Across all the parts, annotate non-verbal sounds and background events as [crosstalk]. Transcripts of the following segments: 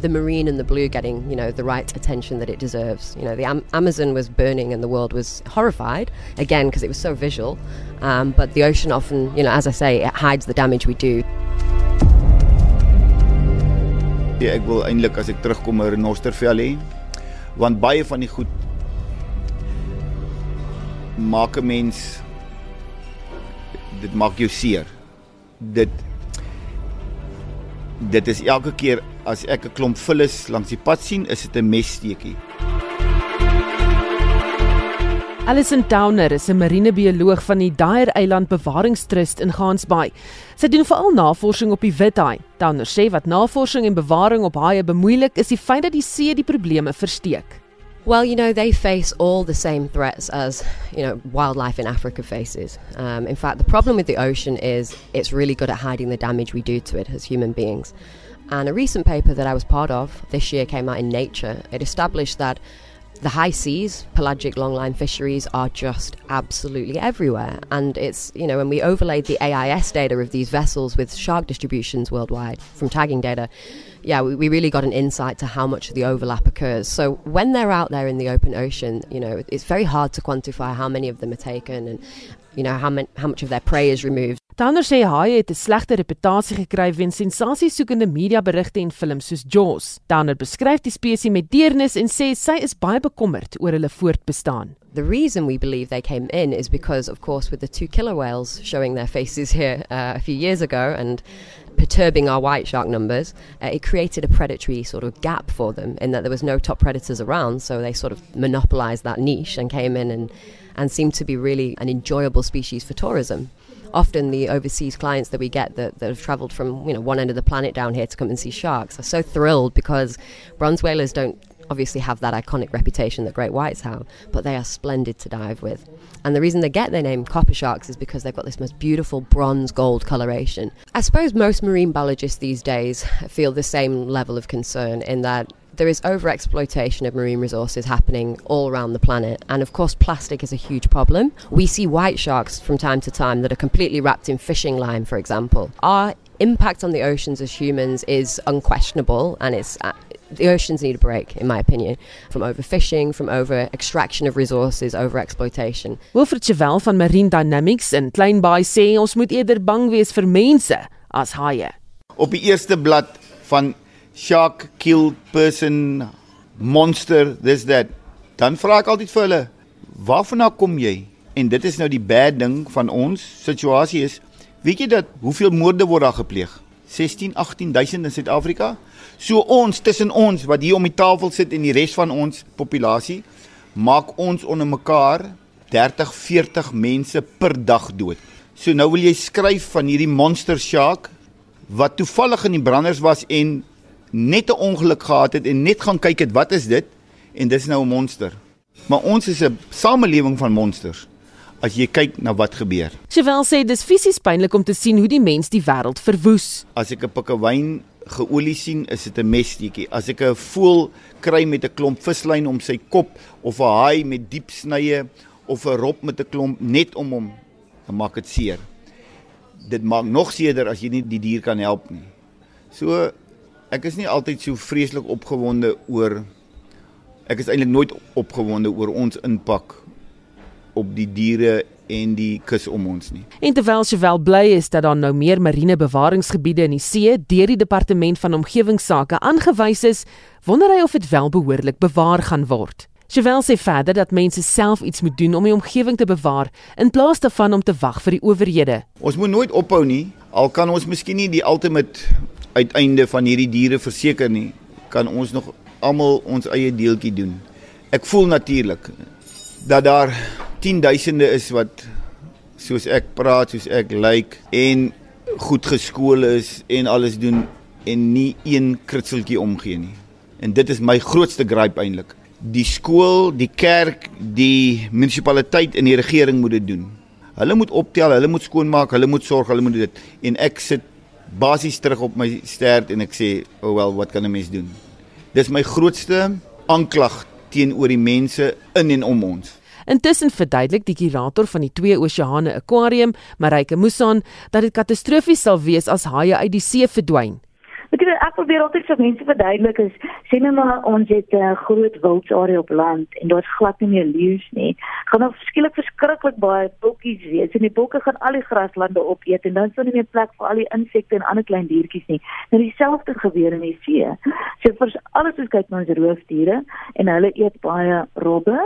the marine and the blue getting, you know, the right attention that it deserves. You know, the Am- Amazon was burning and the world was horrified, again, because it was so visual. Um, but the ocean often, you know, as I say, it hides the damage we do. Ja, ek wil eintlik as ek terugkom 'n renostervel hê, want baie van die goed maak 'n mens dit maak jou seer. Dit dit is elke keer as ek 'n klomp vullis langs die pad sien, is dit 'n messteekie. Alison Downer is 'n marinebioloog van die Dyer Eiland Bewaringstrust in Gansbaai. Sy doen veral navorsing op die withaai. Downer sê wat navorsing en bewaring op haie bemoeilik is die feit dat die see die probleme versteek. Well, you know, they face all the same threats as, you know, wildlife in Africa faces. Um, in fact, the problem with the ocean is it's really good at hiding the damage we do to it as human beings. And a recent paper that I was part of this year came out in Nature. It established that the high seas, pelagic longline fisheries are just absolutely everywhere. And it's, you know, when we overlaid the AIS data of these vessels with shark distributions worldwide from tagging data, yeah, we, we really got an insight to how much of the overlap occurs. So when they're out there in the open ocean, you know, it's very hard to quantify how many of them are taken and, you know, how, man, how much of their prey is removed. Tanner sê haie het 'n slegte reputasie gekry weens sensasiesoekende mediaberigte en films soos Jaws. Tanner beskryf die spesies met deernis en sê sy is baie bekommerd oor hulle voortbestaan. The reason we believe they came in is because, of course, with the two killer whales showing their faces here uh, a few years ago and perturbing our white shark numbers, uh, it created a predatory sort of gap for them in that there was no top predators around, so they sort of monopolized that niche and came in and, and seemed to be really an enjoyable species for tourism. Often the overseas clients that we get that, that have traveled from you know one end of the planet down here to come and see sharks are so thrilled because bronze whalers don't obviously have that iconic reputation that great whites have, but they are splendid to dive with. And the reason they get their name copper sharks is because they've got this most beautiful bronze gold coloration. I suppose most marine biologists these days feel the same level of concern in that there is overexploitation of marine resources happening all around the planet. And of course, plastic is a huge problem. We see white sharks from time to time that are completely wrapped in fishing line, for example. Our impact on the oceans as humans is unquestionable and it's uh, the oceans need a break, in my opinion, from overfishing, from over extraction of resources, over exploitation. Wilfred Chevel van Marine Dynamics in Kleinbaai sê ons moet eerder bang wees vir mense as haie. Op die eerste blad van shark kill person monster this that dan vra ek altyd vir hulle waarvan kom jy? En dit is nou die bad ding van ons situasie is weet jy dat hoeveel moorde word daar gepleeg? 16 18000 in Suid-Afrika? So ons tussen ons wat hier om die tafel sit en die res van ons populasie maak ons onder mekaar 30 40 mense per dag dood. So nou wil jy skryf van hierdie monster shark wat toevallig in die branders was en net 'n ongeluk gehad het en net gaan kyk het wat is dit en dis nou 'n monster. Maar ons is 'n samelewing van monsters. As jy kyk na wat gebeur. Sowel sê dis fisies pynlik om te sien hoe die mens die wêreld verwoes. As ek 'n pikkewyn geolie sien, is dit 'n messteekie. As ek 'n voël kry met 'n klomp vislyn om sy kop of 'n haai met diep snye of 'n rop met 'n klomp net om hom, dan maak dit seer. Dit maak nog seerder as jy nie die dier kan help nie. So ek is nie altyd so vreeslik opgewonde oor ek is eintlik nooit opgewonde oor ons impak op die diere en die kus om ons nie. En terwyl sy wel bly is dat daar nou meer marine bewaringsgebiede in die see deur die departement van omgewingsake aangewys is, wonder hy of dit wel behoorlik bewaar gaan word. Sowel sê verder dat mense self iets moet doen om die omgewing te bewaar in plaas daarvan om te wag vir die owerhede. Ons moet nooit ophou nie, al kan ons miskien nie die ultimate uiteinde van hierdie diere verseker nie, kan ons nog almal ons eie deeltjie doen. Ek voel natuurlik dat daar 10000de is wat soos ek praat, soos ek lyk like, en goed geskool is en alles doen en nie een kritseltjie omgee nie. En dit is my grootste gripe eintlik. Die skool, die kerk, die munisipaliteit en die regering moet dit doen. Hulle moet optel, hulle moet skoonmaak, hulle moet sorg, hulle moet dit en ek sit basies terug op my stert en ek sê, "Oh well, wat kan 'n mens doen?" Dis my grootste aanklag teenoor die mense in en om ons. Intussen verduidelik die kurator van die Twee Oseane Aquarium, Marike Musan, dat dit katastrofies sal wees as haie uit die see verdwyn. Ek weet ek probeer altyd vir mense verduidelik is sien nou maar ons het 'n uh, groot wildsarea op land en daar's glad nie meer leeu's nie. Gaan nou skielik verskriklik baie bokkies wees en die bokke gaan al die graslande opeet en dan sou nie meer plek vir al die insekte en ander klein diertjies nie. Nou dieselfde gebeur in die see. So vir alles wat kyk na ons roofdiere en hulle eet baie robbe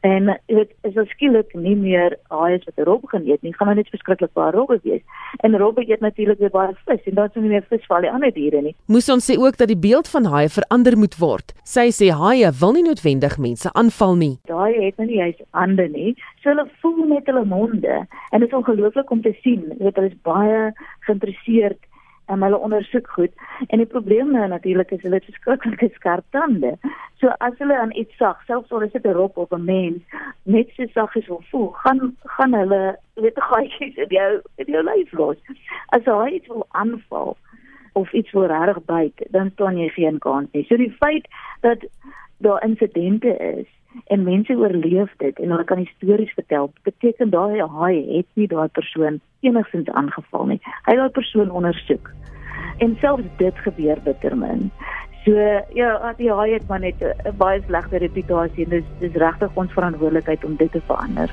En dit is skielik nie meer haai wat rob gaan eet nie, gaan maar net verskriklik baie robbe wees. En robbe eet natuurlik weer baie vis en dan is nie meer vis vir al die ander diere nie. Moes ons sê ook dat die beeld van haie verander moet word. Sy sê haie wil nie noodwendig mense aanval nie. Daai het nou nie juist hande nie. So hulle voel met hulle monde en dit is ongelooflik om te sien. Jy weet hulle is baie geïnteresseerd en hulle ondersoek goed. En die probleem nou natuurlik is hulle het verskriklike skerp tande. So as hulle aan iets sag, selfs al is dit 'n rop of 'n mens, net so sag as wil voel, gaan gaan hulle weet [laughs] gaatjies in jou in jou lyf los. As hy iets wil aanval of iets wil reg byt, dan staan jy geen kans nie. So die feit dat daar insidente is en mense oorleef dit en hulle kan stories vertel. Beteken daai haai het nie daai persoon enigsins aangeval nie. Hy het daai persoon ondersoek. En selfs dit gebeur bittermin. So ja, die haai het maar net 'n baie slegte reputasie en dis dis regtig ons verantwoordelikheid om dit te verander.